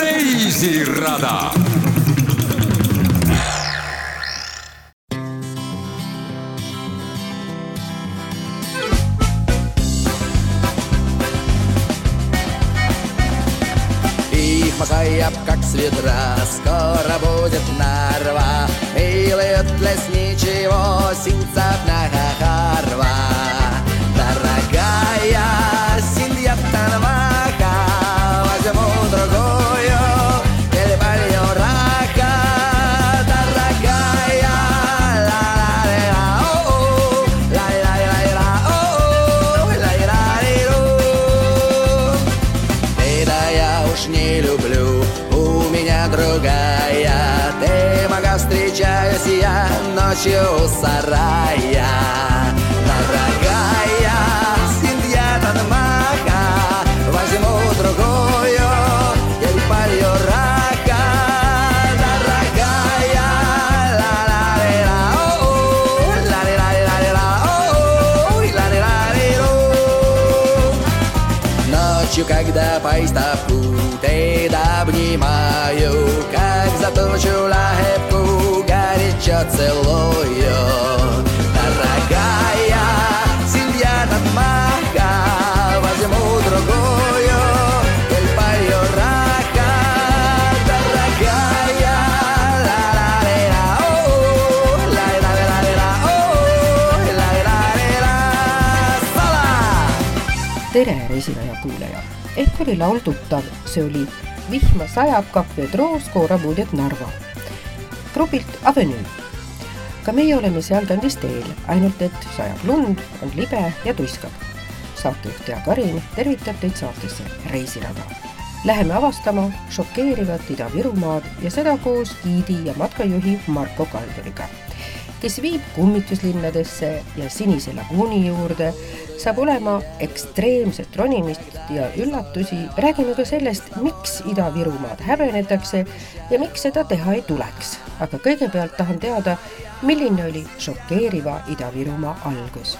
Reisirada. Их покояб, как с ведра, скоро будет нарва И лет лес ничего, синца ночью у сарая. Дорогая, семья Танмаха Возьму другую и полью рака Дорогая, ла ла ли ла о ла ли ла ли ла ли ла о ла ли ла ли лу Ночью, когда поезд опутает, обнимаю, как заточу лахи горячо целую. Дорогая, семья Татмаха, возьму другую, Эльпаю рака. Дорогая, ла-ла-ла-ла-о, ла-ла-ла-ла-ла-о, ла-ла-ла-ла-ла. Sala! tere, reisilaja kuulaja! ehk oli laul tuttav, see oli Vihma sajab, kahvi troos, koorab uudjat Narva. grupilt Avenue. ka meie oleme sealkandis teel, ainult et sajab lund, on libe ja tuiskab. saatejuht Jaak Karin tervitab teid saatesse Reisirada. Läheme avastama šokeerivat Ida-Virumaad ja seda koos giidi ja matkajuhi Marko Kalduriga kes viib kummituslinnadesse ja Sinise laguuni juurde, saab olema ekstreemset ronimist ja üllatusi. räägime ka sellest, miks Ida-Virumaad häbenetakse ja miks seda teha ei tuleks. aga kõigepealt tahan teada, milline oli šokeeriva Ida-Virumaa algus.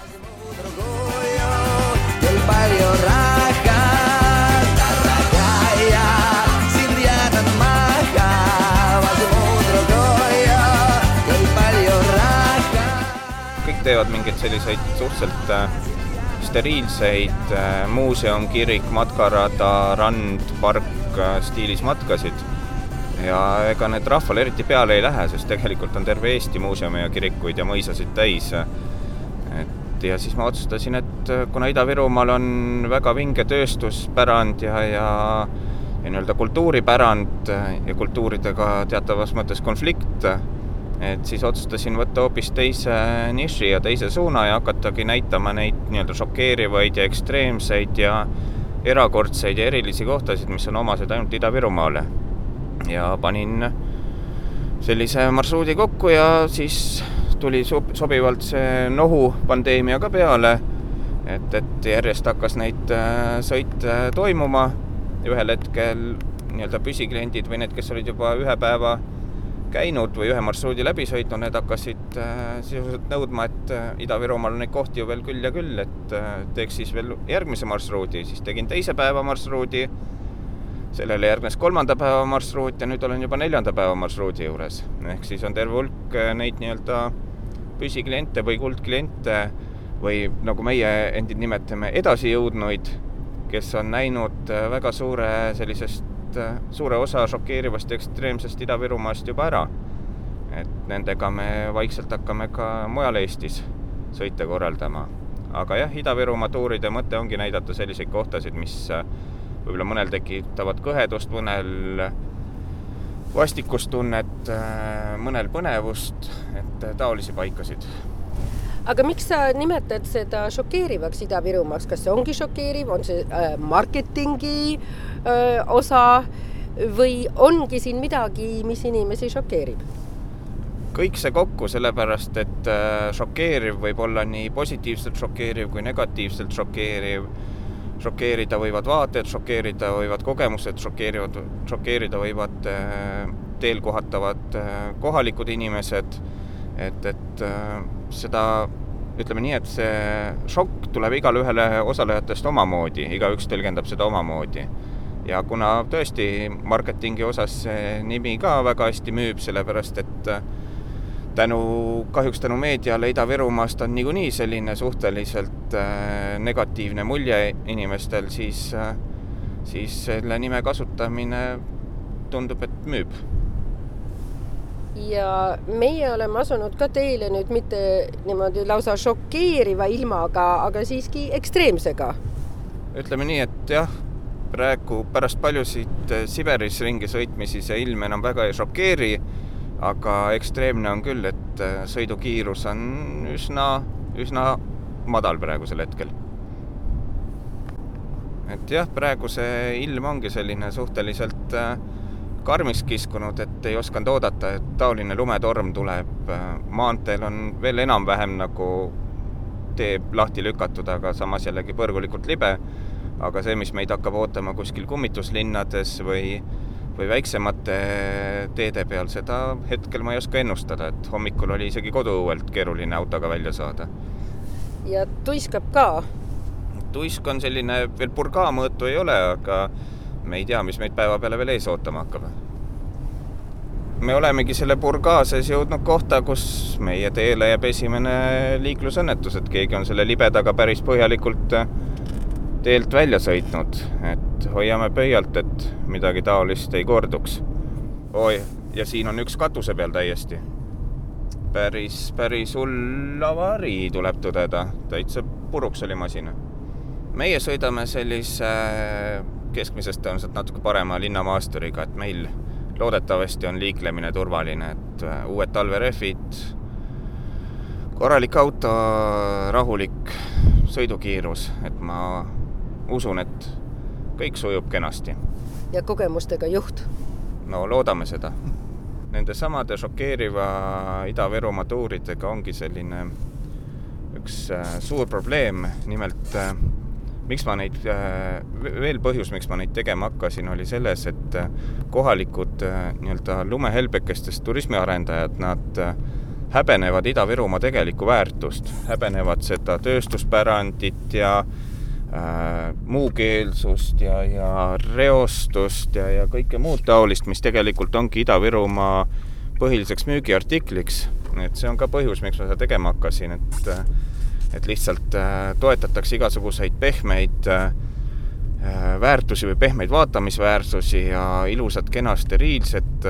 palju raha. Teevad mingeid selliseid suhteliselt äh, steriilseid äh, muuseum, kirik, matkarada, rand, park äh, stiilis matkasid. ja ega need rahvale eriti peale ei lähe, sest tegelikult on terve Eesti muuseume ja kirikuid ja mõisasid täis. et ja siis ma otsustasin, et kuna Ida-Virumaal on väga vinge tööstuspärand ja, ja ja nii-öelda kultuuripärand ja kultuuridega teatavas mõttes konflikt, et siis otsustasin võtta hoopis teise niši ja teise suuna ja hakatagi näitama neid nii-öelda šokeerivaid ja ekstreemseid ja erakordseid ja erilisi kohtasid, mis on omased ainult Ida-Virumaale. ja panin sellise marsruudi kokku ja siis tuli sob-, sobivalt see nohu pandeemia ka peale, et, et järjest hakkas neid äh, sõite toimuma ja ühel hetkel nii-öelda püsikliendid või need, kes olid juba ühe päeva käinud või ühe marsruudi läbi sõitnud, need hakkasid äh, sisuliselt nõudma, et äh, Ida-Virumaal on neid kohti ju veel küll ja küll, et äh, teeks siis veel järgmise marsruudi, siis tegin teise päeva marsruudi, sellele järgnes kolmanda päeva marsruut ja nüüd olen juba neljanda päeva marsruudi juures. ehk siis on terve hulk neid nii-öelda püsikliente või kuldkliente või nagu meie endid nimetame, edasijõudnuid, kes on näinud väga suure sellisest, suure osa šokeerivast ja ekstreemsest Ida-Virumaast juba ära. et nendega me vaikselt hakkame ka mujal Eestis sõite korraldama. aga jah, Ida-Virumaa tuuride mõte ongi näidata selliseid kohtasid, mis äh, võib-olla mõnel tekitavad kõhedust, mõnel vastikustunnet, mõnel põnevust, et taolisi paikasid aga miks sa nimetad seda šokeerivaks Ida-Virumaaks, kas see ongi šokeeriv, on see äh, marketingi äh, osa või ongi siin midagi, mis inimesi šokeerib? kõik see kokku, sellepärast et äh, šokeeriv võib olla nii positiivselt šokeeriv kui negatiivselt šokeeriv. šokeerida võivad vaated, šokeerida võivad kogemused, šokeerivad, šokeerida võivad äh, teel kohatavad äh, kohalikud inimesed. Et, et äh, seda ütleme nii, et see šokk tuleb igale ühele osalejatest omamoodi, igaüks tõlgendab seda omamoodi. ja kuna tõesti marketingi osas see nimi ka väga hästi müüb, sellepärast et tänu, kahjuks tänu meediale Ida-Virumaast on niikuinii selline suhteliselt negatiivne mulje inimestel, siis, siis selle nime kasutamine tundub, et müüb ja meie oleme asunud ka teile nüüd mitte niimoodi lausa šokeeriva ilmaga, aga siiski ekstreemsega. ütleme nii, et jah, praegu pärast paljusid eh, Siberis ringi sõitmisi see ilm enam väga ei šokeeri, aga ekstreemne on küll, et eh, sõidukiirus on üsna, üsna madal praegusel hetkel. et jah, praegu see ilm ongi selline suhteliselt äh, karmiks kiskunud, et ei osanud oodata, et taoline lumetorm tuleb. maanteel on veel enam-vähem nagu tee lahti lükatud, aga samas jällegi põrgulikult libe. aga see, mis meid hakkab ootama kuskil kummituslinnades või, või väiksemate teede peal, seda hetkel ma ei oska ennustada, et hommikul oli isegi koduõuelt keeruline autoga välja saada. ja tuiskab ka? tuisk on selline, veel purgaa mõõtu ei ole, aga me ei tea, mis meid päeva peale veel ees ootama hakkab. me olemegi selle purgaa sees jõudnud kohta, kus meie teele jääb esimene liiklusõnnetus, et keegi on selle libedaga päris põhjalikult äh, teelt välja sõitnud, et hoiame pöialt, et midagi taolist ei korduks. oi, ja siin on üks katuse peal täiesti. päris, päris hull avarii tuleb tõdeda, täitsa puruks oli masin. meie sõidame sellise keskmisest tõenäoliselt natuke parema linnamaasturiga, et meil loodetavasti on liiklemine turvaline, et äh, uued talverehvid, korralik auto, rahulik sõidukiirus, et ma usun, et kõik sujub kenasti. ja kogemustega juht? no loodame seda. Nende samade šokeeriva Ida-Virumaa tuuridega ongi selline üks äh, suur probleem, nimelt äh, miks ma neid, äh, veel põhjus, miks ma neid tegema hakkasin, oli selles, et äh, kohalikud äh, nii-öelda lumehelbekestest turismiarendajad, nad häbenevad Ida-Virumaa tegelikku väärtust, häbenevad seda tööstuspärandit ja äh, muukeelsust ja, ja reostust ja, ja kõike muud taolist, mis tegelikult ongi Ida-Virumaa põhiliseks müügiartikliks. et see on ka põhjus, miks ma seda tegema hakkasin, et et lihtsalt äh, toetatakse igasuguseid pehmeid äh, äh, väärtusi või pehmeid vaatamisväärsusi ja ilusat, kena, steriilset,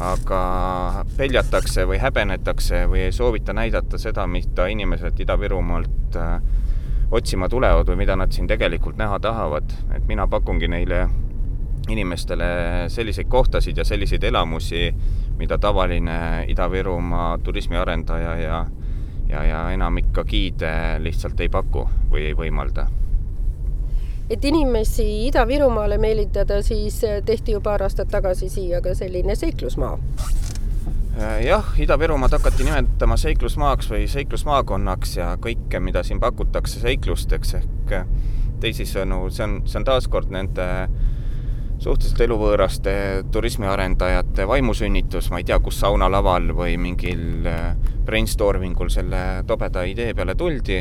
aga peljatakse või häbenetakse või ei soovita näidata seda, mida inimesed Ida-Virumaalt otsima tulevad või mida nad siin tegelikult näha tahavad. et mina pakungi neile inimestele selliseid kohtasid ja selliseid elamusi, mida tavaline Ida-Virumaa turismiarendaja ja ja, ja enamik ka giide lihtsalt ei paku või ei võimalda. et inimesi Ida-Virumaale meelitada, siis tehti ju paar aastat tagasi siia ka selline seiklusmaa. Äh, jah, Ida-Virumaad hakati nimetama seiklusmaaks või seiklusmaakonnaks ja kõike, mida siin pakutakse seiklusteks ehk teisisõnu, see on, see on taaskord nende suhteliselt eluvõõraste turismiarendajate vaimusünnitus, ma ei tea, kus saunalaval või mingil äh, brainstorming ul selle tobeda idee peale tuldi.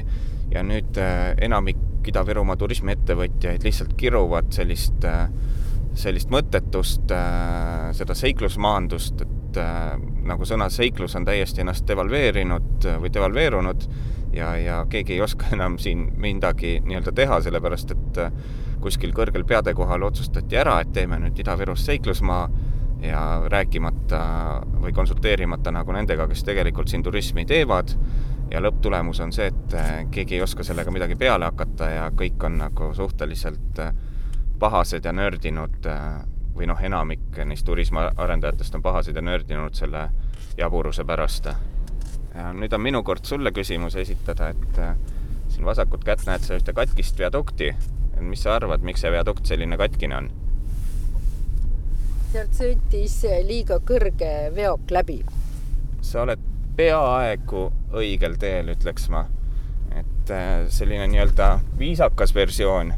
Ja nüüd äh, enamik Ida-Virumaa turismiettevõtjaid lihtsalt kiruvad sellist, äh, sellist mõttetust, seda seiklusmaandust, et nagu sõna seiklus on täiesti ennast devalveerinud või devalveerunud. Ja, ja keegi ei oska enam siin midagi nii-öelda teha, sellepärast et kuskil kõrgel peade kohal otsustati ära, et teeme nüüd Ida-Virust seiklusmaa ja rääkimata või konsulteerimata nagu nendega, kes tegelikult siin turismi teevad ja lõpptulemus on see, et eh, keegi ei oska sellega midagi peale hakata ja kõik on nagu suhteliselt eh, pahased ja nördinud eh, või noh, enamik neist turismiarendajatest on pahased ja nördinud selle jaburuse pärast. ja nüüd on minu kord sulle küsimus esitada, et siin vasakut kätt näed sa ühte katkist viadukti mis sa arvad, miks see viadukt selline katkine on? sealt sõitis liiga kõrge veok läbi. sa oled peaaegu õigel teel, ütleks ma. et äh, selline nii-öelda viisakas versioon,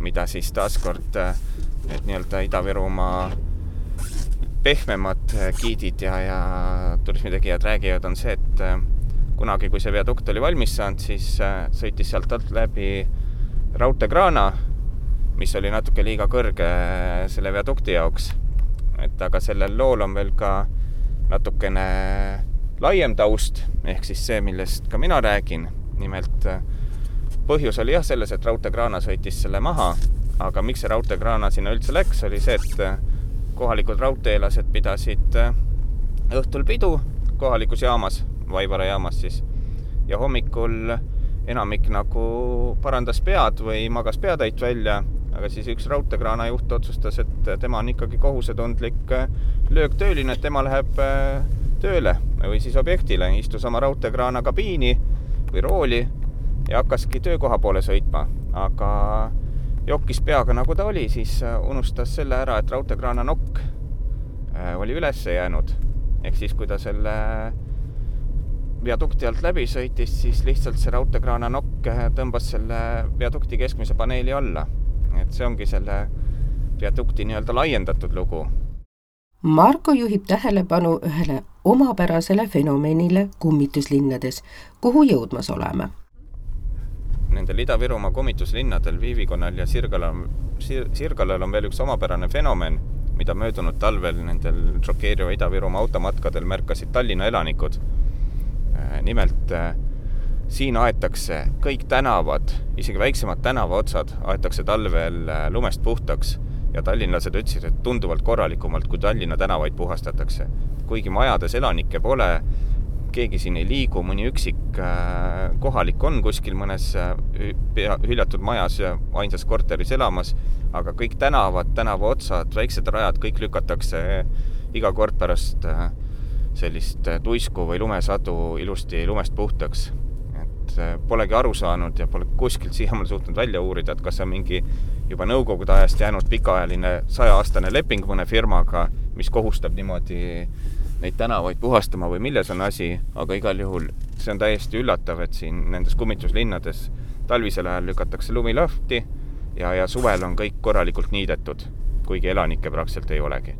mida siis taaskord äh, need nii-öelda Ida-Virumaa pehmemad äh, giidid ja, ja turismitegijad räägivad, on see, et kunagi, kui see viadukt oli valmis saanud, siis sõitis sealt alt läbi raudteekraana, mis oli natuke liiga kõrge selle viadukti jaoks. et aga sellel lool on veel ka natukene laiem taust, ehk siis see, millest ka mina räägin. nimelt põhjus oli jah selles, et raudteekraana sõitis selle maha, aga miks see raudteekraana sinna üldse läks, oli see, et kohalikud raudteelased pidasid õhtul pidu kohalikus jaamas, Vaivara jaamas siis, ja hommikul enamik nagu parandas pead või magas peatäit välja, aga siis üks raudteekraana juht otsustas, et tema on ikkagi kohusetundlik lööktööline, et tema läheb tööle või siis objektile, istus oma raudteekraana kabiini või rooli ja hakkaski töökoha poole sõitma, aga jokkis peaga, nagu ta oli, siis unustas selle ära, et raudteekraana nokk äh, oli üles jäänud. ehk siis, kui ta selle viadukti alt läbi sõitis, siis lihtsalt see raudteekraana nokk äh, tõmbas selle viadukti keskmise paneeli alla. et see ongi selle viadukti nii-öelda laiendatud lugu Marko juhib tähelepanu ühele omapärasele fenomenile kummituslinnades, kuhu jõudmas oleme. Nendel Ida-Virumaa kummituslinnadel, Viivikonnal ja Sirgalal Sir,, Sirgalal on veel üks omapärane fenomen, mida möödunud talvel nendel šokeeriva Ida-Virumaa automatkadel märkasid Tallinna elanikud. Äh, nimelt äh, siin aetakse kõik tänavad, isegi väiksemad tänavaotsad aetakse talvel äh, lumest puhtaks ja tallinlased ütlesid, et tunduvalt korralikumalt, kui Tallinna tänavaid puhastatakse. kuigi majades elanikke pole, keegi siin ei liigu, mõni üksik kohalik on kuskil mõnes pea, hüljatud majas ja ainsas korteris elamas, aga kõik tänavad, tänavaotsad, väiksed rajad, kõik lükatakse iga kord pärast äh, sellist tuisku või lumesadu ilusti lumest puhtaks. Et äh, polegi aru saanud ja pole kuskilt siiamaani suutnud välja uurida, et kas see on mingi juba nõukogude ajast jäänud pikaajaline sajaaastane leping mõne firmaga, mis kohustab niimoodi neid tänavaid puhastama või milles on asi, aga igal juhul see on täiesti üllatav, et siin nendes kummituslinnades talvisel ajal lükatakse lumi lahti ja, ja suvel on kõik korralikult niidetud, kuigi elanikke praktiliselt ei olegi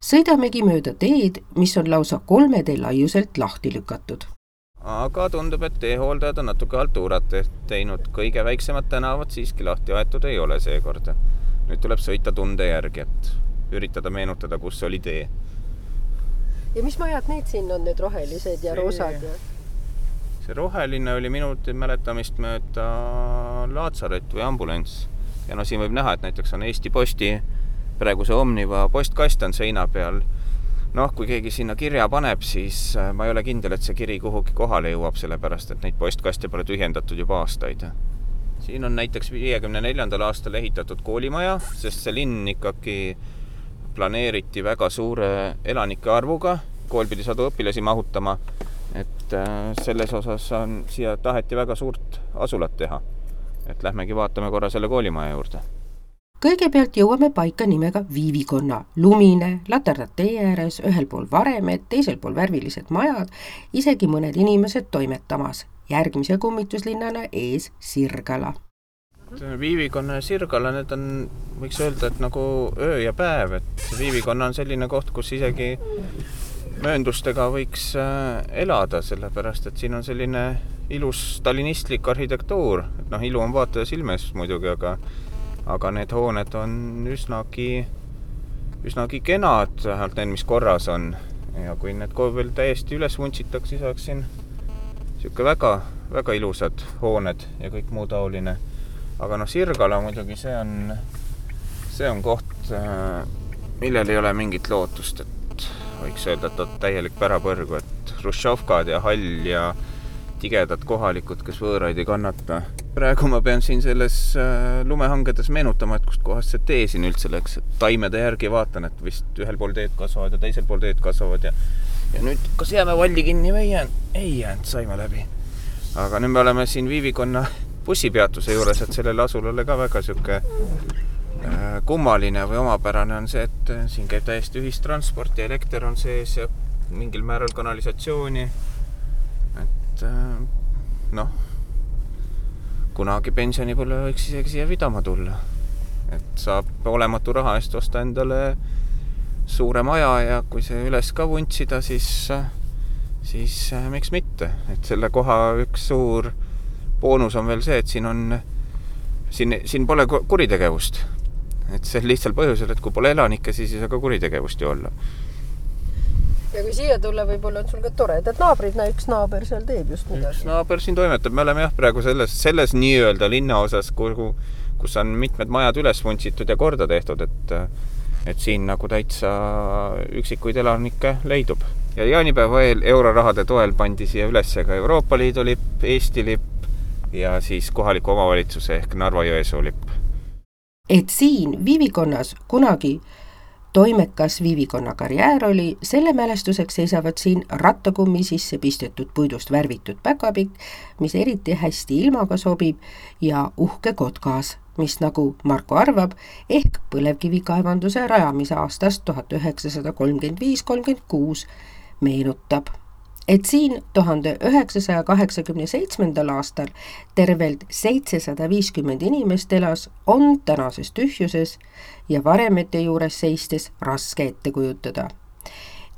sõidamegi mööda teed, mis on lausa kolme tee laiuselt lahti lükatud aga tundub, et teehooldajad on natuke haltuurat teinud, kõige väiksemad tänavad siiski lahti aetud ei ole seekord. nüüd tuleb sõita tunde järgi, et üritada meenutada, kus oli tee. ja mis majad need siin on, need rohelised ja see, roosad ja? see roheline oli minu mäletamist mööda Laatsaret või ambulants. ja no siin võib näha, et näiteks on Eesti Posti praeguse Omniva postkast on seina peal noh, kui keegi sinna kirja paneb, siis äh, ma ei ole kindel, et see kiri kuhugi kohale jõuab, sellepärast et neid postkaste pole tühjendatud juba aastaid. siin on näiteks viiekümne neljandal aastal ehitatud koolimaja, sest see linn ikkagi planeeriti väga suure elanike arvuga, kool pidi sadu õpilasi mahutama, et äh, selles osas on, siia taheti väga suurt asulat teha. et lähmegi vaatame korra selle koolimaja juurde kõigepealt jõuame paika nimega Viivikonna. lumine, laterdad tee ääres, ühel pool varemed, teisel pool värvilised majad, isegi mõned inimesed toimetamas. järgmise kummituslinnana ees Sirgala. Viivikonna ja Sirgala, need on, võiks öelda, et nagu öö ja päev, et Viivikonna on selline koht, kus isegi mööndustega võiks äh, elada, sellepärast et siin on selline ilus stalinistlik arhitektuur, et noh, ilu on vaataja silme ees muidugi, aga aga need hooned on üsnagi, üsnagi kenad, vähemalt need, mis korras on. ja kui need veel täiesti üles vuntsitakse, siis oleks siin niisugune väga, väga ilusad hooned ja kõik muu taoline. aga noh, Sirgala muidugi, see on, see on koht, millel ei ole mingit lootust, et võiks öelda, et on täielik pärapõrgu, et Hruštšovkad ja hall ja tigedad kohalikud, kes võõraid ei kannata praegu ma pean siin selles äh, lumehangedes meenutama, et kustkohast see tee siin üldse läks, et taimede järgi vaatan, et vist ühel pool teed kasvavad ja teisel pool teed kasvavad ja ja nüüd, kas jääme valli kinni või ei jäänud? ei jäänud, saime läbi. aga nüüd me oleme siin Viivikonna bussipeatuse juures, et sellele asulale ka väga sihuke äh, kummaline või omapärane on see, et äh, siin käib täiesti ühistransport ja elekter on sees ja mingil määral kanalisatsiooni. et noh kunagi pensionipõlve võiks isegi siia pidama tulla. et saab olematu raha eest osta endale suure maja ja kui see üles ka vuntsida, siis, siis äh, miks mitte, et selle koha üks suur boonus on veel see, et siin on siin, siin pole kuritegevust. et sel lihtsal põhjusel, et kui pole elanikke, siis ei saa ka kuritegevust ju olla ja kui siia tulla, võib-olla on sul ka toredad naabrid, näe üks naaber seal teeb just midagi. üks naaber siin toimetab, me oleme jah, praegu selles, selles nii-öelda linnaosas, kuhu, kus on mitmed majad üles vuntsitud ja korda tehtud, et et siin nagu täitsa üksikuid elanikke leidub. ja jaanipäeva eel eurorahade toel pandi siia üles ka Euroopa Liidu lipp, Eesti lipp ja siis kohaliku omavalitsuse ehk Narva-Jõesuu lipp. et siin Viivikonnas kunagi toimekas viivikonna karjäär oli, selle mälestuseks seisavad siin rattakummi sisse pistetud puidust värvitud päkapikk, mis eriti hästi ilmaga sobib, ja uhke kotkas, mis nagu Marko arvab, ehk põlevkivikaevanduse rajamise aastast tuhat üheksasada kolmkümmend viis, kolmkümmend kuus meenutab et siin tuhande üheksasaja kaheksakümne seitsmendal aastal tervelt seitsesada viiskümmend inimest elas, on tänases tühjuses ja varemete juures seistes raske ette kujutada.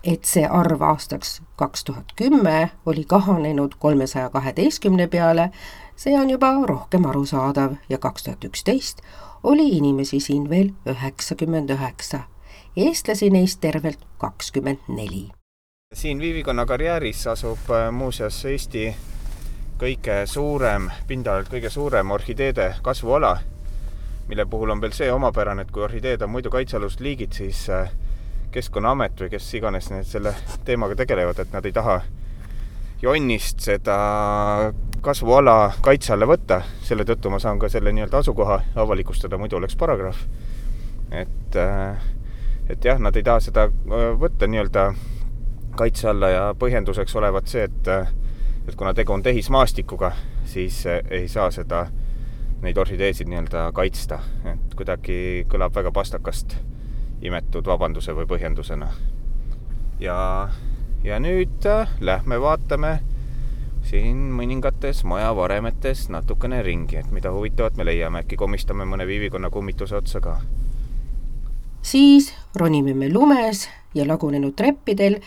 et see arv aastaks kaks tuhat kümme oli kahanenud kolmesaja kaheteistkümne peale, see on juba rohkem arusaadav ja kaks tuhat üksteist oli inimesi siin veel üheksakümmend üheksa, eestlasi neist tervelt kakskümmend neli siin Viivikonna karjääris asub äh, muuseas Eesti kõige suurem, pindalalt kõige suurem orhideede kasvuala, mille puhul on veel see omapärane, et kui orhideed on muidu kaitsealused liigid, siis äh, Keskkonnaamet või kes iganes need selle teemaga tegelevad, et nad ei taha jonnist seda kasvuala kaitse alla võtta, selle tõttu ma saan ka selle nii-öelda asukoha avalikustada, muidu oleks paragrahv. et, äh, et jah, nad ei taha seda võtta nii-öelda kaitse alla ja põhjenduseks olevat see, et et kuna tegu on tehismaastikuga, siis ei saa seda, neid orhideesid nii-öelda kaitsta, et kuidagi kõlab väga pastakast imetud vabanduse või põhjendusena. ja, ja nüüd äh, lähme vaatame siin mõningates majavaremetes natukene ringi, et mida huvitavat me leiame, äkki komistame mõne viivikonna kummituse otsa ka. siis ronime me lumes ja lagunenud treppidel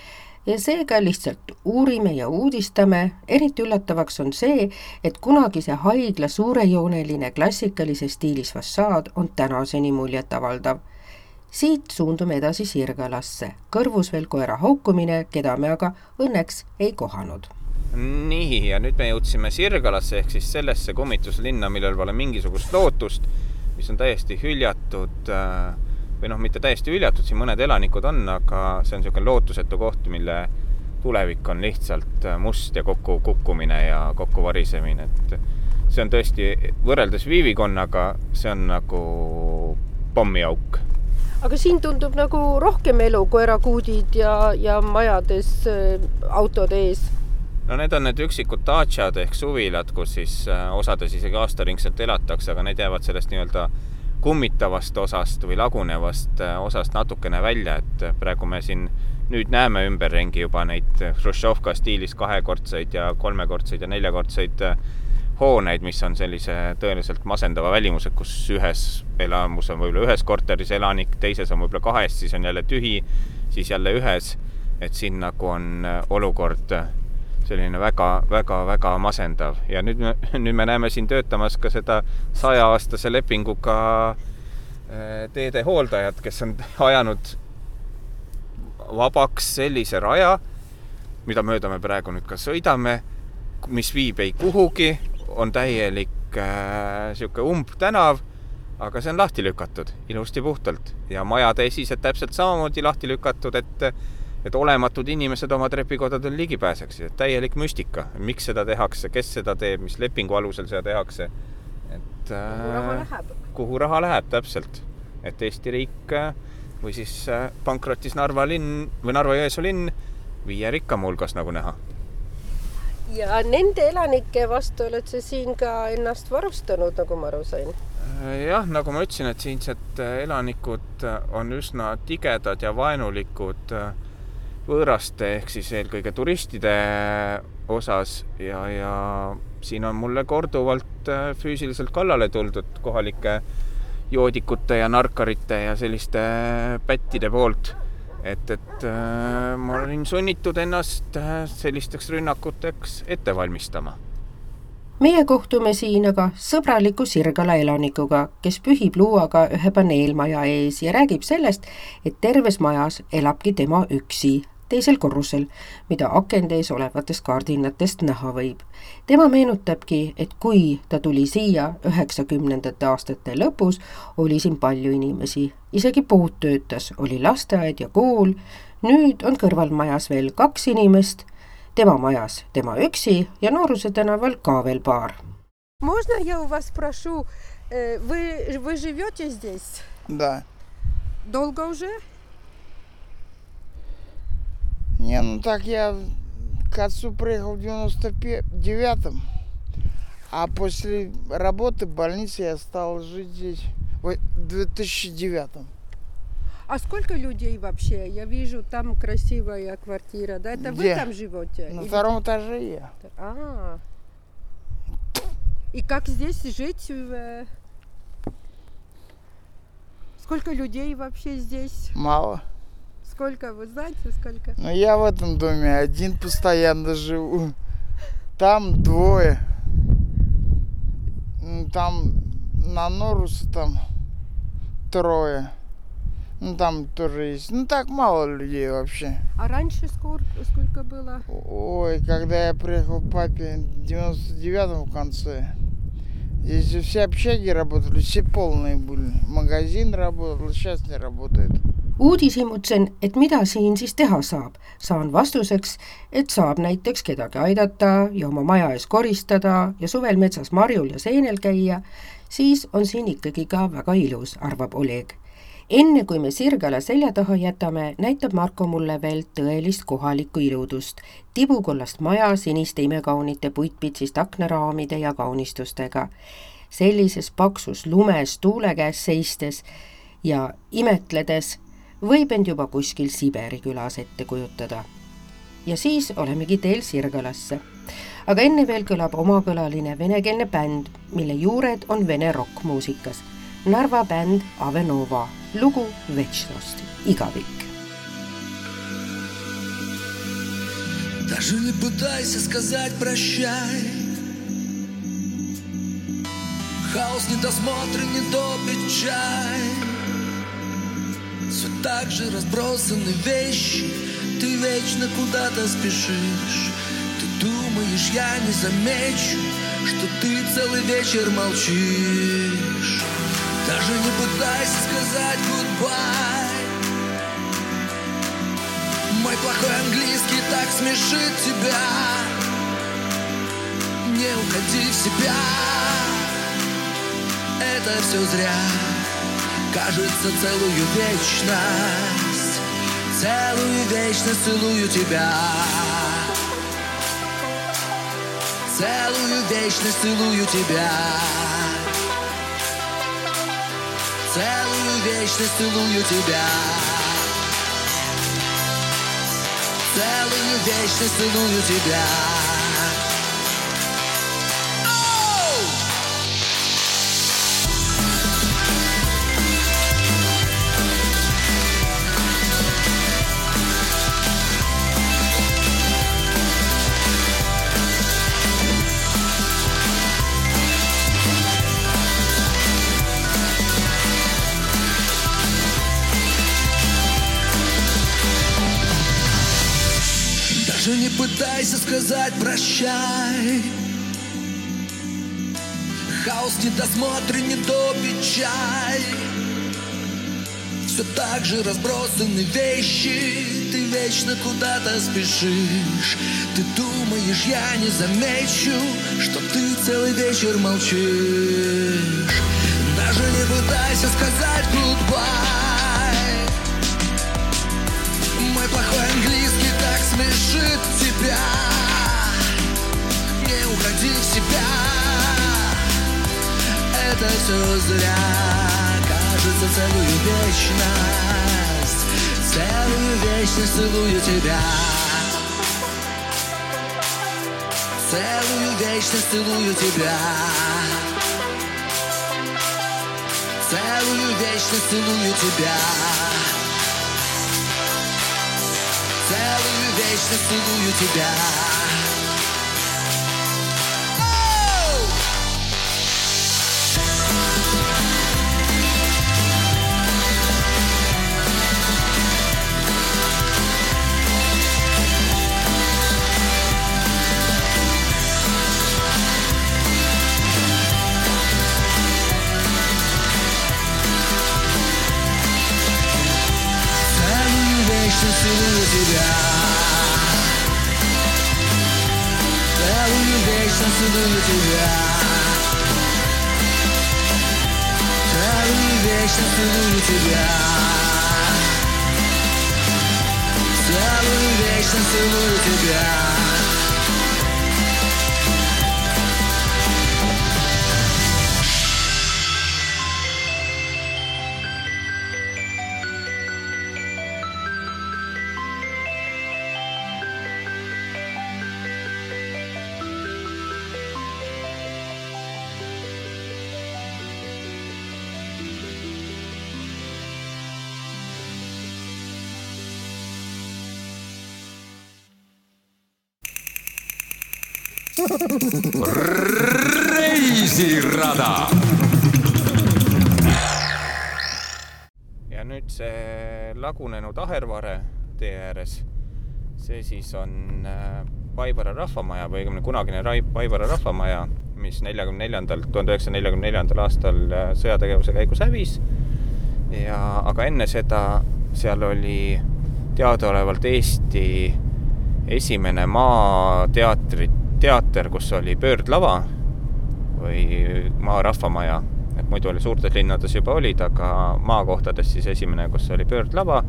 ja seega lihtsalt uurime ja uudistame, eriti üllatavaks on see, et kunagise haigla suurejooneline klassikalises stiilis fassaad on tänaseni muljetavaldav. siit suundume edasi Sirgalasse, kõrvus veel koera haukumine, keda me aga õnneks ei kohanud. Nii, ja nüüd me jõudsime Sirgalasse ehk siis sellesse kummituslinna, millel pole mingisugust lootust, mis on täiesti hüljatud äh, või noh, mitte täiesti hüljatud, siin mõned elanikud on, aga see on niisugune lootusetu koht, mille tulevik on lihtsalt äh, must ja kokkukukkumine ja kokkuvarisemine, et see on tõesti, võrreldes Viivikonnaga, see on nagu pommiauk. aga siin tundub nagu rohkem elu, koerakuudid ja, ja majades äh, autode ees no need on need üksikud daatšad ehk suvilad, kus siis äh, osades isegi aastaringselt elatakse, aga need jäävad sellest nii-öelda kummitavast osast või lagunevast äh, osast natukene välja, et praegu me siin nüüd näeme ümberringi juba neid Hruštšovka stiilis kahekordseid ja kolmekordseid ja neljakordseid äh, hooneid, mis on sellise tõeliselt masendava välimusega, kus ühes elamus on võib-olla ühes korteris elanik, teises on võib-olla kahes, siis on jälle tühi, siis jälle ühes. et siin nagu on äh, olukord selline väga-väga-väga masendav. Ja nüüd me, nüüd me näeme siin töötamas ka seda sajaaastase lepinguga äh, teede hooldajat, kes on ajanud vabaks sellise raja, mida mööda me praegu nüüd ka sõidame, mis viib ei kuhugi, on täielik niisugune äh, umbtänav, aga see on lahti lükatud ilusti puhtalt. Ja majade esised täpselt samamoodi lahti lükatud, et et olematud inimesed oma trepikodadel ligi pääseksid, et täielik müstika, miks seda tehakse, kes seda teeb, mis lepingu alusel seda tehakse. et kuhu raha äh, läheb? kuhu raha läheb, täpselt. et Eesti riik äh, või siis äh, pankrotis Narva linn või Narva-Jõesuu linn viie rikkama hulgas, nagu näha. ja nende elanike vastu oled sa siin ka ennast varustanud, nagu ma aru sain? jah, nagu ma ütlesin, et siinsed elanikud on üsna tigedad ja vaenulikud võõraste ehk siis eelkõige turistide osas ja, ja siin on mulle korduvalt äh, füüsiliselt kallale tuldud kohalike joodikute ja narkarite ja selliste pättide poolt. et, et äh, ma olin sunnitud ennast äh, sellisteks rünnakuteks ette valmistama. meie kohtume siin aga sõbraliku Sirgala elanikuga, kes pühib luuaga ühe paneelmaja ees ja räägib sellest, et terves majas elabki tema üksi teisel korrusel, mida akende ees olevatest kardinatest näha võib. tema meenutabki, et kui ta tuli siia üheksakümnendate aastate lõpus, oli siin palju inimesi, isegi pood töötas, oli lasteaed ja kool, nüüd on kõrvalmajas veel kaks inimest, tema majas tema üksi ja Nooruse tänaval ka veel paar. Можно я у вас спрошу, э, вы, вы живете здесь? Да. Долго уже? Не, ну так я к отцу приехал в 99-м, а после работы в больнице я стал жить здесь в 2009-м. А сколько людей вообще? Я вижу, там красивая квартира, да? Это Где? вы там живете? На Или- втором этаже я. А. И как здесь жить? э, Сколько людей вообще здесь? Мало. Сколько, вы знаете, сколько? Но я в этом доме один постоянно живу. Там двое. Ну, Там на Норусе там трое. Ну там тоже есть. Ну так мало людей вообще. А раньше сколько, сколько было? Ой, когда я приехал к папе в 99-м в конце, здесь все общаги работали, все полные были. Магазин работал, сейчас не работает. Uudishimutsen, et mida siin siis teha saab. saan vastuseks, et saab näiteks kedagi aidata ja oma maja ees koristada ja suvel metsas marjul ja seenel käia, siis on siin ikkagi ka väga ilus, arvab Oleg. enne kui me Sirgala selja taha jätame, näitab Marko mulle veel tõelist kohalikku iludust. tibukollast maja siniste imekaunite puitpitsist aknaraamide ja kaunistustega. sellises paksus lumes tuule käes seistes ja imetledes võib end juba kuskil Siberi külas ette kujutada. ja siis olemegi teel Sirgalasse. aga enne veel kõlab omakõlaline venekeelne bänd, mille juured on vene rokkmuusikas. Narva bänd Avenova, lugu Večnost, igavik. Даже не пытайся сказать прощай Хаос недосмотрен, недопит чай Все так же разбросаны вещи. Ты вечно куда-то спешишь. Ты думаешь, я не замечу Что ты целый вечер молчишь. Даже не пытайся сказать goodbye мой плохой английский так смешит тебя. Не уходи в себя. Это все зря Кажется целую вечность Целую вечность целую тебя. Целую вечность целую тебя. Целую вечность целую тебя. Целую вечность целую тебя Даже не пытайся сказать прощай Хаос недосмотрен, не допит чай Все так же разбросаны вещи. Ты вечно куда-то спешишь. Ты думаешь, я не замечу Что ты целый вечер молчишь. Даже не пытайся сказать goodbye тебя. Не уходи в себя. Это все зря. Кажется целую вечность. Целую вечность целую тебя. Целую вечность целую тебя. Целую вечность целую тебя вечно целую тебя. для тебя Целый вечер целую тебя Целый вечер целую тебя reisirada. ja nüüd see lagunenud ahervare tee ääres, see siis on äh, Paivara rahvamaja või õigemini kunagine Paivara rahvamaja, mis neljakümne neljandal, tuhande üheksasaja neljakümne neljandal aastal äh, sõjategevuse käigus hävis. ja, aga enne seda seal oli teadaolevalt Eesti esimene maateatri, teater, kus oli pöördlava või maa rahvamaja, et muidu oli suurtes linnades juba olid, aga maakohtades siis esimene, kus oli pöördlava.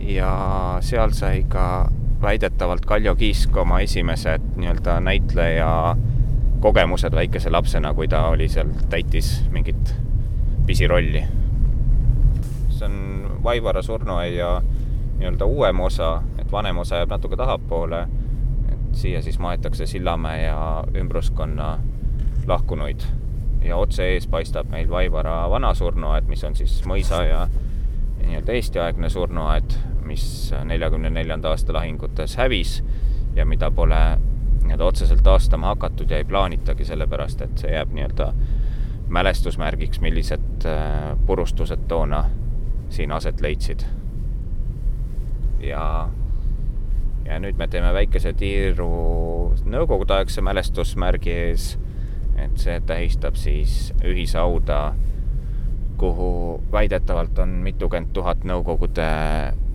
ja seal sai ka väidetavalt Kaljo Kiisk oma esimesed nii-öelda näitleja kogemused väikese lapsena, kui ta oli seal, täitis mingit pisirolli. see on Vaivara surnuaia nii-öelda uuem osa, et vanem osa jääb natuke tahapoole. Siia siis maetakse Sillamäe ja ümbruskonna lahkunuid ja otse ees paistab meil Vaivara vana surnuaed, mis on siis mõisa ja nii-öelda Eesti-aegne surnuaed, mis neljakümne neljanda aasta lahingutes hävis ja mida pole nii-öelda otseselt taastama hakatud ja ei plaanitagi, sellepärast et see jääb nii-öelda mälestusmärgiks, millised äh, purustused toona siin aset leidsid. ja, ja nüüd me teeme väikese tiiru nõukogudeaegse mälestusmärgi ees et see tähistab siis ühishauda, kuhu väidetavalt on mitukümmend tuhat Nõukogude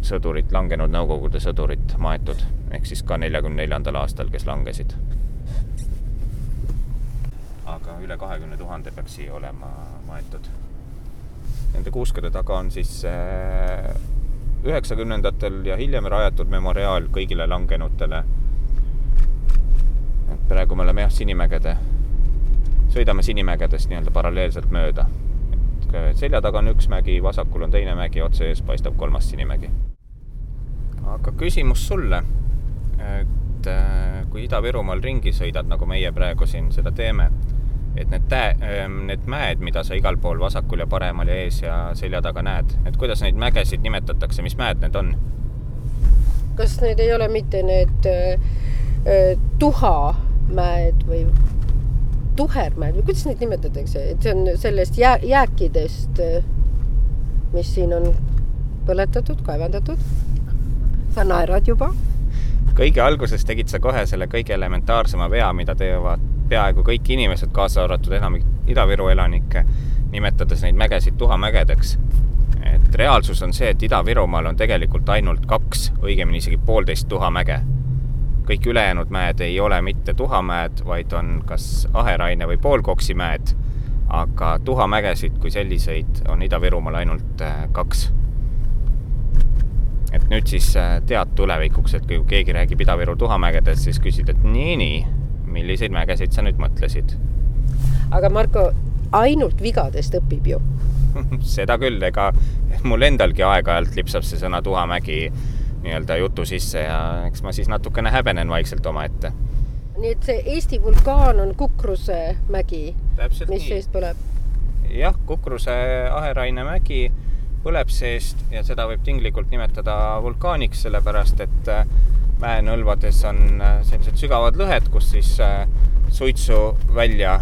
sõdurit, langenud Nõukogude sõdurit maetud, ehk siis ka neljakümne neljandal aastal, kes langesid. aga üle kahekümne tuhande peaks siia olema maetud. Nende kuuskede taga on siis üheksakümnendatel ja hiljem rajatud memoriaal kõigile langenutele. praegu me oleme jah, Sinimägede sõidame Sinimägedest nii-öelda paralleelselt mööda. et selja taga on üks mägi, vasakul on teine mägi, otse ees paistab kolmas Sinimägi. aga küsimus sulle, et kui Ida-Virumaal ringi sõidad, nagu meie praegu siin seda teeme, et need tä-, need mäed, mida sa igal pool vasakul ja paremal ja ees ja selja taga näed, et kuidas neid mägesid nimetatakse, mis mäed need on? kas need ei ole mitte need äh, tuhamäed või tuhermäed või kuidas neid nimetatakse, et see on sellest jää, jääkidest, mis siin on põletatud, kaevandatud. sa naerad juba. kõige alguses tegid sa kohe selle kõige elementaarsema vea, mida teevad peaaegu kõik inimesed, kaasa arvatud enamik Ida-Viru elanikke, nimetades neid mägesid tuhamägedeks. et reaalsus on see, et Ida-Virumaal on tegelikult ainult kaks, õigemini isegi poolteist tuhamäge kõik ülejäänud mäed ei ole mitte tuhamäed, vaid on kas aheraine või poolkoksimäed. aga tuhamägesid kui selliseid on Ida-Virumaal ainult kaks. et nüüd siis tead tulevikuks, et kui keegi räägib Ida-Viru tuhamägedest, siis küsid, et nii-nii, milliseid mägesid sa nüüd mõtlesid? aga Marko, ainult vigadest õpib ju seda küll, ega mul endalgi aeg-ajalt lipsab see sõna tuhamägi nii-öelda jutu sisse ja eks ma siis natukene häbenen vaikselt omaette. nii et see Eesti vulkaan on Kukruse mägi, mis nii. seest põleb? jah, Kukruse aheraine mägi põleb seest ja seda võib tinglikult nimetada vulkaaniks, sellepärast et mäenõlvades on äh, sellised sügavad lõhed, kus siis äh, suitsu välja,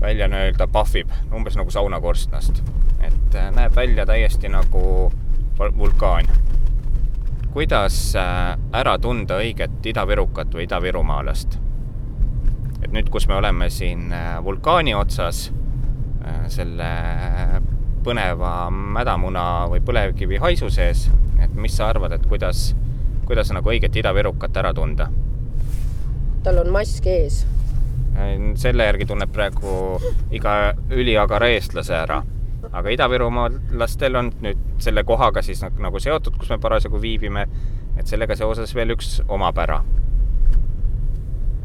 välja nii-öelda pahvib, umbes nagu saunakorstnast. et näeb välja täiesti nagu vulkaan kuidas ära tunda õiget idavirukat või idavirumaalast? et nüüd, kus me oleme siin vulkaani otsas, selle põneva mädamuna või põlevkivi haisu sees, et mis sa arvad, et kuidas, kuidas nagu õiget idavirukat ära tunda? tal on mask ees. selle järgi tunneb praegu iga üliagara eestlase ära aga idavirumaalastel on nüüd selle kohaga siis nagu seotud, kus me parasjagu viibime, et sellega seoses veel üks omapära.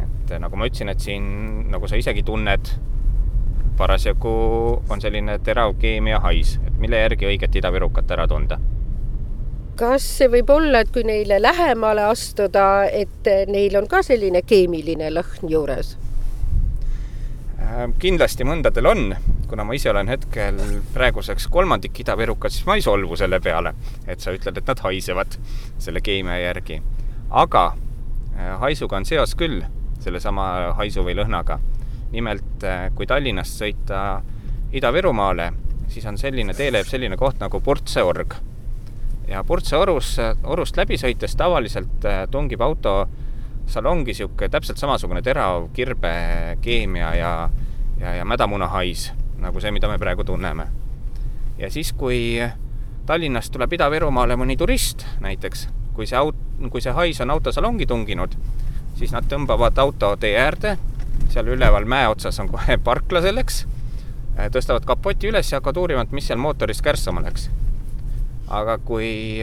et nagu ma ütlesin, et siin, nagu sa isegi tunned, parasjagu on selline terav keemiahais, et mille järgi õiget idavirukat ära tunda kas see võib olla, et kui neile lähemale astuda, et neil on ka selline keemiline lõhn juures? Äh, kindlasti mõndadel on, kuna ma ise olen hetkel praeguseks kolmandik Ida-Virukat, siis ma ei solvu selle peale, et sa ütled, et nad haisevad selle keemia järgi. aga äh, haisuga on seos küll, sellesama haisu või lõhnaga. nimelt, äh, kui Tallinnast sõita Ida-Virumaale, siis on selline teeleeb selline koht nagu Purtseorg. Ja Purtseorus, orust läbi sõites tavaliselt tungib auto salongi niisugune täpselt samasugune terav kirbekeemia ja, ja, ja mädamunahais, nagu see, mida me praegu tunneme. ja siis, kui Tallinnast tuleb Ida-Virumaale mõni turist näiteks, kui see aut-, kui see hais on autosalongi tunginud, siis nad tõmbavad auto tee äärde, seal üleval mäe otsas on kohe parkla selleks, tõstavad kapoti üles ja hakkavad uurima, et mis seal mootoris kärssama läks. Aga kui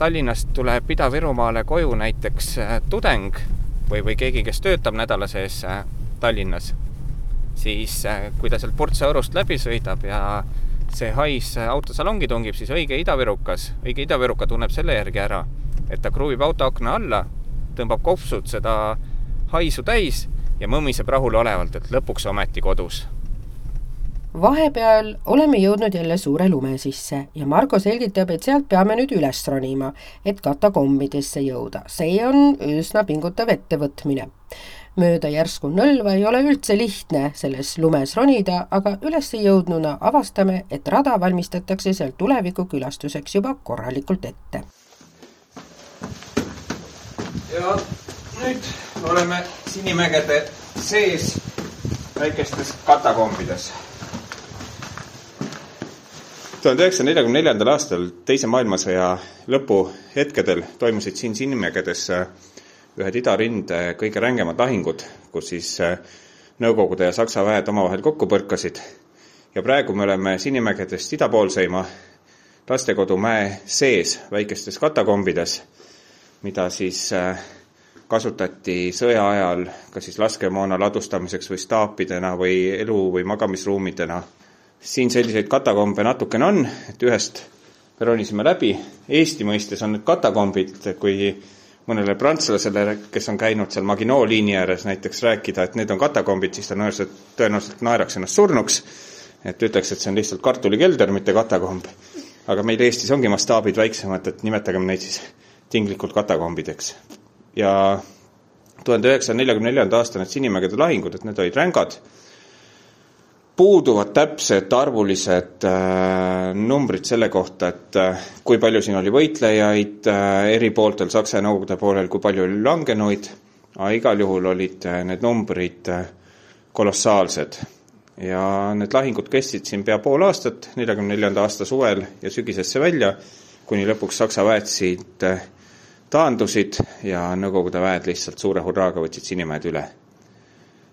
Tallinnast tuleb Ida-Virumaale koju näiteks äh, tudeng või, või keegi, kes töötab nädala sees äh, Tallinnas, siis äh, kui ta sealt Purtsaõrust läbi sõidab ja see hais autosalongi tungib, siis õige idavirukas, õige idaviruka tunneb selle järgi ära, et ta kruvib auto akna alla, tõmbab kopsud seda haisu täis ja mõmiseb rahulolevalt, et lõpuks ometi kodus vahepeal oleme jõudnud jälle suure lume sisse ja Margo selgitab, et sealt peame nüüd üles ronima, et katakombidesse jõuda. see on üsna pingutav ettevõtmine. mööda järsku nõlva ei ole üldse lihtne selles lumes ronida, aga üles jõudnuna avastame, et rada valmistatakse seal tulevikukülastuseks juba korralikult ette. ja nüüd oleme Sinimägede sees väikestes katakombides tuhande üheksasaja neljakümne neljandal aastal Teise maailmasõja lõpu hetkedel toimusid siin Sinimägedes ühed idarinde kõige rängemad lahingud, kus siis äh, Nõukogude ja Saksa väed omavahel kokku põrkasid. ja praegu me oleme Sinimägedest idapoolseima lastekodu mäe sees väikestes katakombides, mida siis äh, kasutati sõja ajal kas siis laskemoona ladustamiseks või staapidena või elu- või magamisruumidena siin selliseid katakombe natukene on, et ühest me ronisime läbi, Eesti mõistes on need katakombid, kui mõnele prantslasele, kes on käinud seal Maginot liini ääres näiteks rääkida, et need on katakombid, siis ta tõenäoliselt, tõenäoliselt naeraks ennast surnuks, et ütleks, et see on lihtsalt kartulikelder, mitte katakomb. aga meil Eestis ongi mastaabid väiksemad, et nimetagem neid siis tinglikult katakombideks. ja tuhande üheksasaja neljakümne neljanda aasta need Sinimägede lahingud, et need olid rängad puuduvad täpsed arvulised äh, numbrid selle kohta, et äh, kui palju siin oli võitlejaid äh, eri pooltel, Saksa ja Nõukogude poolel, kui palju oli langenuid, aga igal juhul olid äh, need numbrid äh, kolossaalsed. ja need lahingud kestsid siin pea pool aastat, neljakümne neljanda aasta suvel ja sügisesse välja, kuni lõpuks Saksa väed siit äh, taandusid ja Nõukogude väed lihtsalt suure hurraaga võtsid Sinimäed üle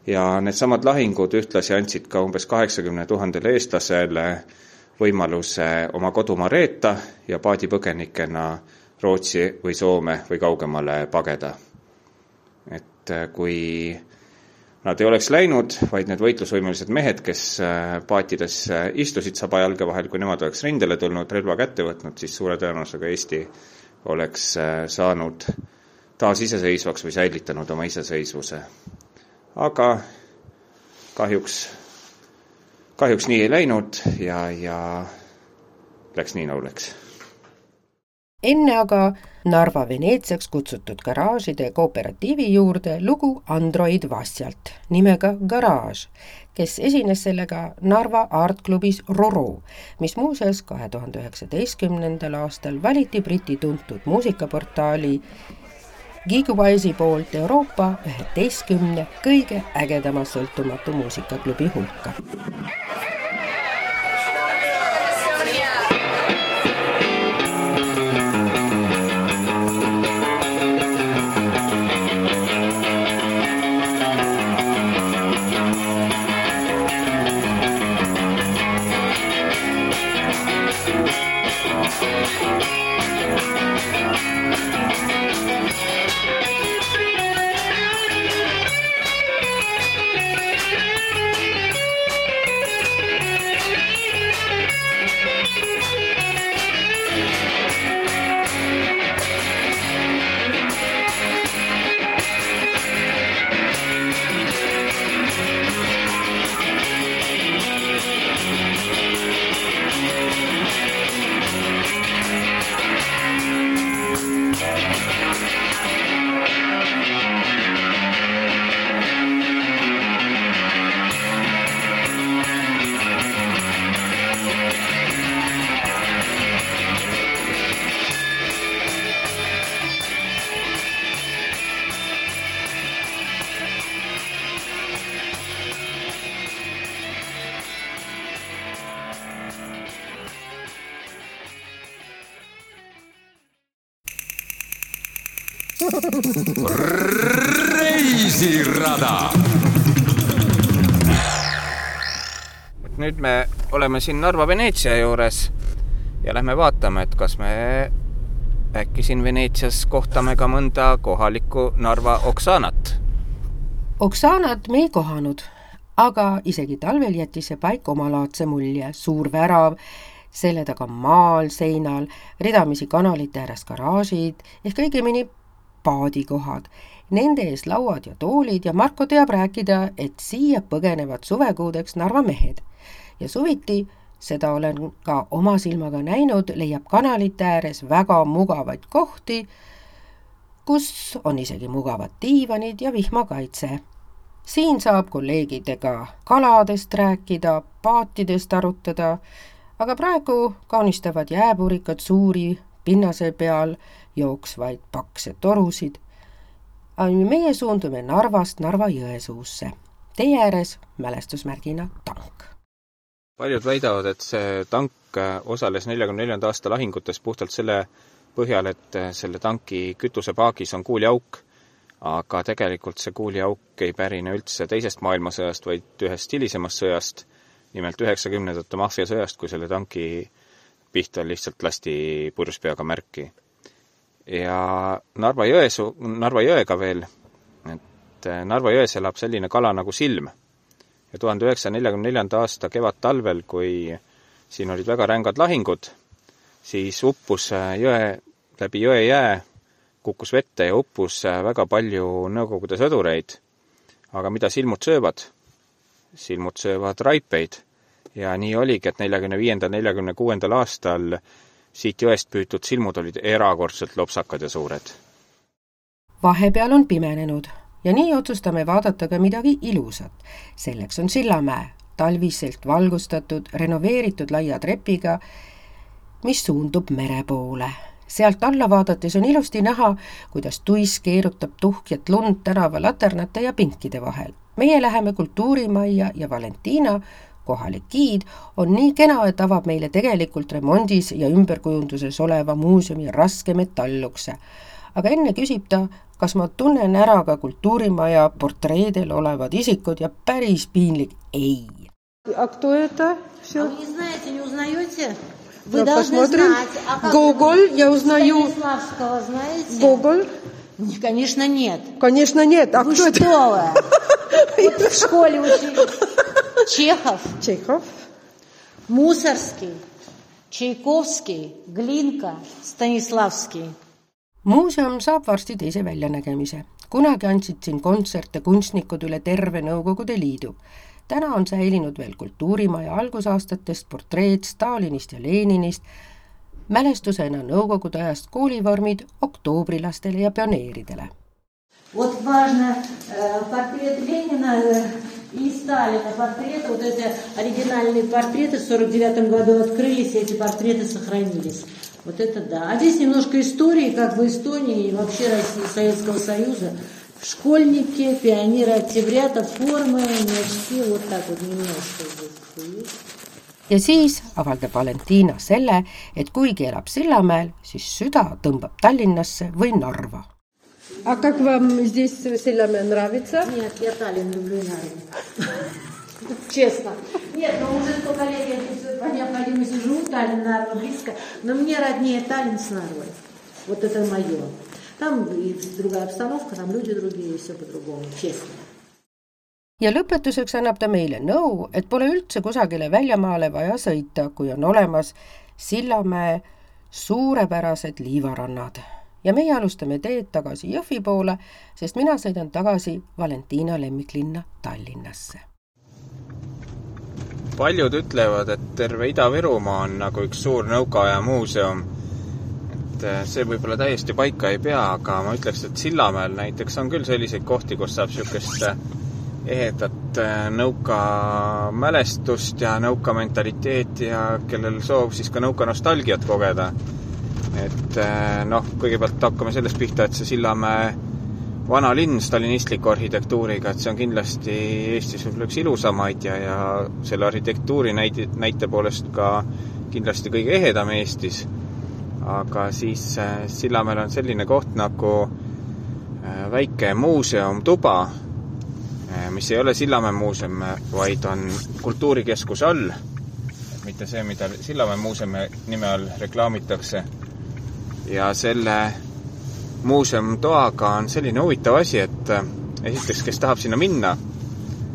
ja needsamad lahingud ühtlasi andsid ka umbes kaheksakümne tuhandele eestlasele võimaluse oma kodumaa reeta ja paadipõgenikena Rootsi või Soome või kaugemale pageda. et äh, kui nad ei oleks läinud, vaid need võitlusvõimelised mehed, kes äh, paatides äh, istusid saba jalge vahel, kui nemad oleks rindele tulnud, relva kätte võtnud, siis suure tõenäosusega Eesti oleks saanud taasiseseisvaks või säilitanud oma iseseisvuse aga kahjuks, kahjuks nii ei läinud ja, ja läks nii, nagu läks. enne aga Narva Veneetsiaks kutsutud garaažide kooperatiivi juurde lugu Android Vassjalt nimega Garaaž, kes esines sellega Narva Art klubis Roro, mis muuseas kahe tuhande üheksateistkümnendal aastal valiti Briti tuntud muusikaportaali Gigawise'i poolt Euroopa üheteistkümne kõige ägedama sõltumatu muusikaklubi hulka. Reisirada. nüüd me oleme siin Narva-Veneetsia juures ja lähme vaatame, et kas me äkki siin Veneetsias kohtame ka mõnda kohalikku Narva Oksanat. Oksanat me ei kohanud, aga isegi talvel jättis see paik omalaadse mulje, suur värav, selle taga maal seinal, ridamisi kanalite ääres garaažid ehk õigemini paadikohad. Nende ees lauad ja toolid ja Marko teab rääkida, et siia põgenevad suvekuudeks Narva mehed. ja suviti, seda olen ka oma silmaga näinud, leiab kanalite ääres väga mugavaid kohti, kus on isegi mugavad diivanid ja vihmakaitse. siin saab kolleegidega kaladest rääkida, paatidest arutada, aga praegu kaunistavad jääpurikad suuri pinnase peal jooksvaid pakse torusid. meie suundume Narvast Narva-Jõesuusse. tee ääres mälestusmärgina tank. paljud väidavad, et see tank osales neljakümne neljanda aasta lahingutes puhtalt selle põhjal, et selle tanki kütusepaagis on kuuliauk. aga tegelikult see kuuliauk ei pärine üldse teisest maailmasõjast, vaid ühest hilisemast sõjast, nimelt üheksakümnendate maffiasõjast, kui selle tanki pihta lihtsalt lasti purjus peaga märki ja Narva jões, Narva jõega veel, et eh, Narva jões elab selline kala nagu silm. ja tuhande üheksasaja neljakümne neljanda aasta kevadtalvel, kui siin olid väga rängad lahingud, siis uppus eh, jõe, läbi jõe jää, kukkus vette ja uppus eh, väga palju Nõukogude sõdureid. aga mida silmud söövad? silmud söövad raipeid ja nii oligi, et neljakümne viiendal, neljakümne kuuendal aastal siit jõest püütud silmud olid erakordselt lopsakad ja suured. vahepeal on pimenenud ja nii otsustame vaadata ka midagi ilusat. selleks on Sillamäe, talviselt valgustatud, renoveeritud laia trepiga, mis suundub mere poole. sealt alla vaadates on ilusti näha, kuidas tuiss keerutab tuhkjat lund tänava laternate ja pinkide vahel. meie läheme kultuurimajja ja Valentina kohalik giid on nii kena, et avab meile tegelikult remondis ja ümberkujunduses oleva muuseumi raske metallukse. aga enne küsib ta, kas ma tunnen ära ka kultuurimaja portreedel olevad isikud ja päris piinlik ei. А кто это? Все. А вы не знаете, не узнаете? Да, Вы должны посмотрим. знать. А как Гоголь, вы я узнаю. Станиславского знаете? Гоголь? Не, Конечно, нет. Конечно, нет. А вы кто что это? вы? Вот в школе учили. Чехов, Чехов. Мусорский, Чайковский, Глинка, Станиславский. muuseum saab varsti teise väljanägemise. kunagi andsid siin kontserte kunstnikud üle terve Nõukogude Liidu. täna on säilinud veel kultuurimaja algusaastatest portreed Stalinist ja Leninist, mälestusena Nõukogude ajast koolivormid oktoobrilastele ja pioneeridele. Вот важно э, портрет Ленина э, и Сталина, портреты, вот эти оригинальные портреты в 49 году открылись, и эти портреты сохранились. Вот это да. А здесь немножко истории, как в Эстонии и вообще России, Советского Союза. Школьники, пионеры октябрята, формы, мячки, вот так вот немножко здесь есть. ja siis avaldab Valentina selle, et kuigi elab Sillamäel, siis süda tõmbab Tallinnasse või Narva А как вам здесь в Силаме нравится? Нет, я Таллин люблю, наверное. Честно. Нет, ну уже столько лет я тут по необходимости живу, Таллин, Нарва близко, но мне роднее Таллин с Нарвой. Вот это мое. Там и другая обстановка, там люди другие, и все по-другому, честно. ja lõpetuseks annab ta meile nõu, et pole üldse kusagile väljamaale vaja sõita, kui on olemas Sillamäe suurepärased liivarannad. ja meie alustame teed tagasi Jõhvi poole, sest mina sõidan tagasi Valentiina lemmiklinna Tallinnasse. paljud ütlevad, et terve Ida-Virumaa on nagu üks suur nõukaaja muuseum. et äh, see võib-olla täiesti paika ei pea, aga ma ütleks, et Sillamäel näiteks on küll selliseid kohti, kus saab niisugust äh, ehedat äh, nõukamälestust ja nõukamentaliteeti ja kellel soov, siis ka nõuka nostalgiat kogeda. Et noh, kõigepealt hakkame sellest pihta, et see Sillamäe vana linn stalinistliku arhitektuuriga, et see on kindlasti Eestis võib-olla üks ilusamaid ja, ja selle arhitektuuri näide, näite poolest ka kindlasti kõige ehedam Eestis. aga siis Sillamäel on selline koht nagu väike muuseumtuba, mis ei ole Sillamäe muuseum, vaid on kultuurikeskuse all, mitte see, mida Sillamäe muuseumi nime all reklaamitakse. Ja selle muuseumtoaga on selline huvitav asi, et esiteks, kes tahab sinna minna,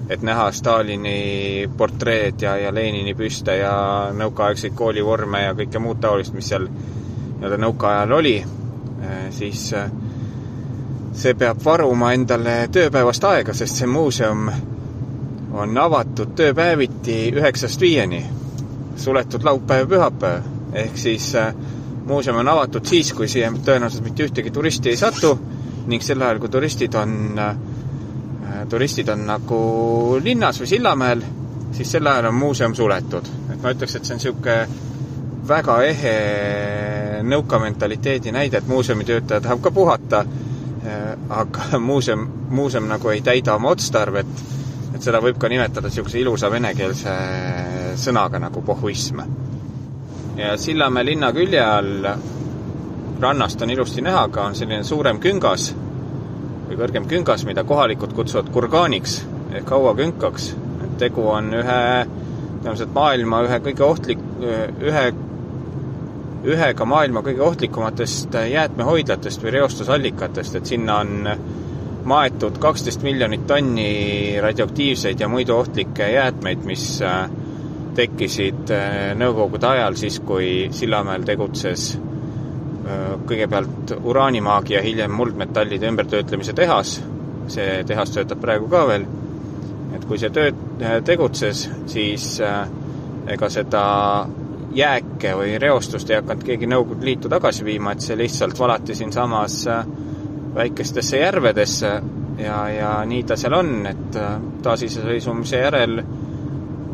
et näha Stalini portreed ja, ja Lenini büste ja nõukaaegseid koolivorme ja kõike muud taolist, mis seal nii-öelda nõukaajal oli, siis see peab varuma endale tööpäevast aega, sest see muuseum on avatud tööpäeviti üheksast viieni, suletud laupäev, pühapäev. ehk siis muuseum on avatud siis, kui siia tõenäoliselt mitte ühtegi turisti ei satu ning sel ajal, kui turistid on, turistid on nagu linnas või Sillamäel, siis sel ajal on muuseum suletud. et ma ütleks, et see on niisugune väga ehe nõukamentaliteedi näide, et muuseumitöötaja tahab ka puhata aga muuseum, muuseum nagu ei täida oma otstarvet, et seda võib ka nimetada niisuguse ilusa venekeelse sõnaga nagu pohhuism. Ja Sillamäe linna külje all rannast on ilusti näha ka, on selline suurem küngas või kõrgem küngas, mida kohalikud kutsuvad kurgaaniks ehk hauakünkaks. tegu on ühe, tõenäoliselt maailma ühe kõige ohtlik, ühe ühega maailma kõige ohtlikumatest jäätmehoidlatest või reostusallikatest, et sinna on maetud kaksteist miljonit tonni radioaktiivseid ja muidu ohtlikke jäätmeid, mis tekkisid Nõukogude ajal siis, kui Sillamäel tegutses kõigepealt uraanimaagi ja hiljem muldmetallide ümbertöötlemise tehas. see tehas töötab praegu ka veel. et kui see töö tegutses, siis ega seda jääke või reostust ei hakanud keegi Nõukogude Liitu tagasi viima, et see lihtsalt valati siinsamas väikestesse järvedesse ja, ja nii ta seal on, et taasiseseisvumise järel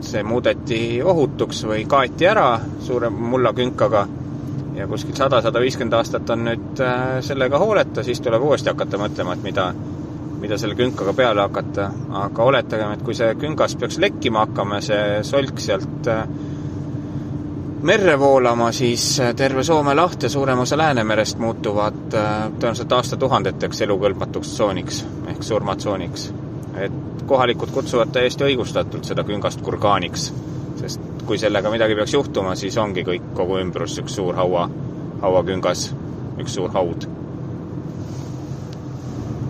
see muudeti ohutuks või kaeti ära suure mullakünkaga ja kuskil sada, sada viiskümmend aastat on nüüd sellega hooleta, siis tuleb uuesti hakata mõtlema, et mida, mida selle künkaga peale hakata. aga oletagem, et kui see küngas peaks lekkima hakkama, see solk sealt merre voolama, siis terve Soome laht ja suurem osa Läänemerest muutuvad tõenäoliselt aastatuhandeteks elukõlbmatuks tsooniks ehk surmatsooniks. Et kohalikud kutsuvad täiesti õigustatult seda küngast kurgaaniks, sest kui sellega midagi peaks juhtuma, siis ongi kõik, kogu ümbrus üks suur haua, hauaküngas, üks suur haud.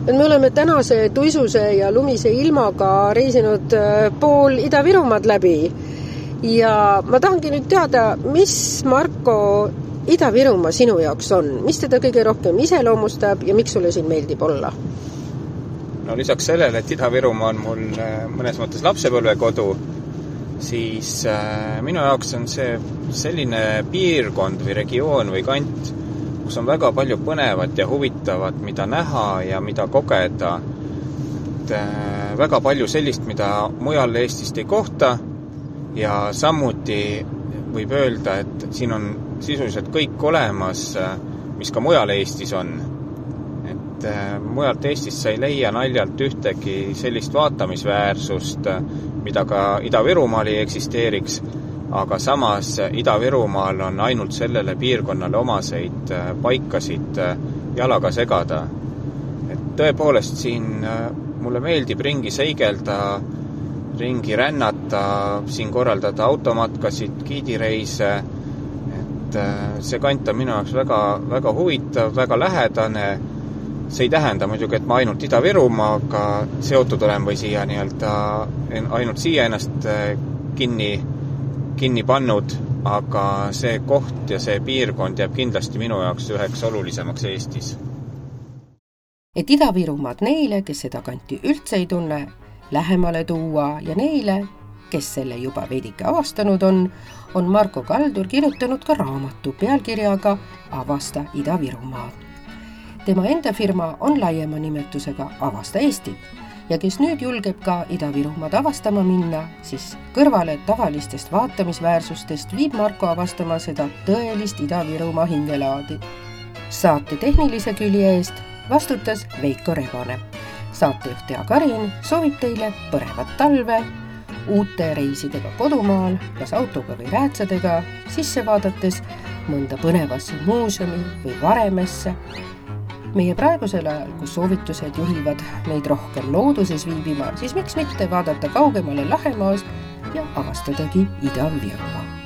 et me oleme tänase tuisuse ja lumise ilmaga reisinud pool Ida-Virumaad läbi ja ma tahangi nüüd teada, mis, Marko, Ida-Virumaa sinu jaoks on, mis teda kõige rohkem iseloomustab ja miks sulle siin meeldib olla? No lisaks sellele, et Ida-Virumaa on mul mõnes mõttes lapsepõlvekodu, siis äh, minu jaoks on see selline piirkond või regioon või kant, kus on väga palju põnevat ja huvitavat, mida näha ja mida kogeda. et äh, väga palju sellist, mida mujal Eestist ei kohta ja samuti võib öelda, et siin on sisuliselt kõik olemas, mis ka mujal Eestis on. Et mujalt Eestist sa ei leia naljalt ühtegi sellist vaatamisväärsust, mida ka Ida-Virumaal ei eksisteeriks, aga samas Ida-Virumaal on ainult sellele piirkonnale omaseid paikasid jalaga segada. et tõepoolest siin mulle meeldib ringi seigelda ringi rännata, siin korraldada automatkasid, giidireise, äh, see kant on minu jaoks väga, väga huvitav, väga lähedane, see ei tähenda muidugi, et ma ainult Ida-Virumaaga seotud olen või siia nii-öelda, ainult siia ennast äh, kinni, kinni pannud, aga see koht ja see piirkond jääb kindlasti minu jaoks üheks olulisemaks Eestis. et Ida-Virumaad neile, kes seda kanti üldse ei tunne, lähemale tuua ja neile, kes selle juba veidike avastanud on, on Marko Kaldur kirjutanud ka raamatu pealkirjaga Avasta Ida-Virumaad. Tema enda firma on laiema nimetusega Avasta Eesti ja kes nüüd julgeb ka Ida-Virumaad avastama minna, siis kõrvale tavalistest vaatamisväärsustest viib Marko avastama seda tõelist Ida-Virumaa hingelaadi. saate tehnilise külje eest vastutas Veiko Rebane saatejuht Tea Karin soovib teile põnevat talve, uute reisidega kodumaal, kas autoga või räätsadega, sisse vaadates mõnda põnevasse muuseumi või varemesse. Meie praegusel ajal, kus soovitused juhivad meid rohkem looduses viibima, siis miks mitte vaadata kaugemale Lahemaast ja avastadagi Ida-Virumaa.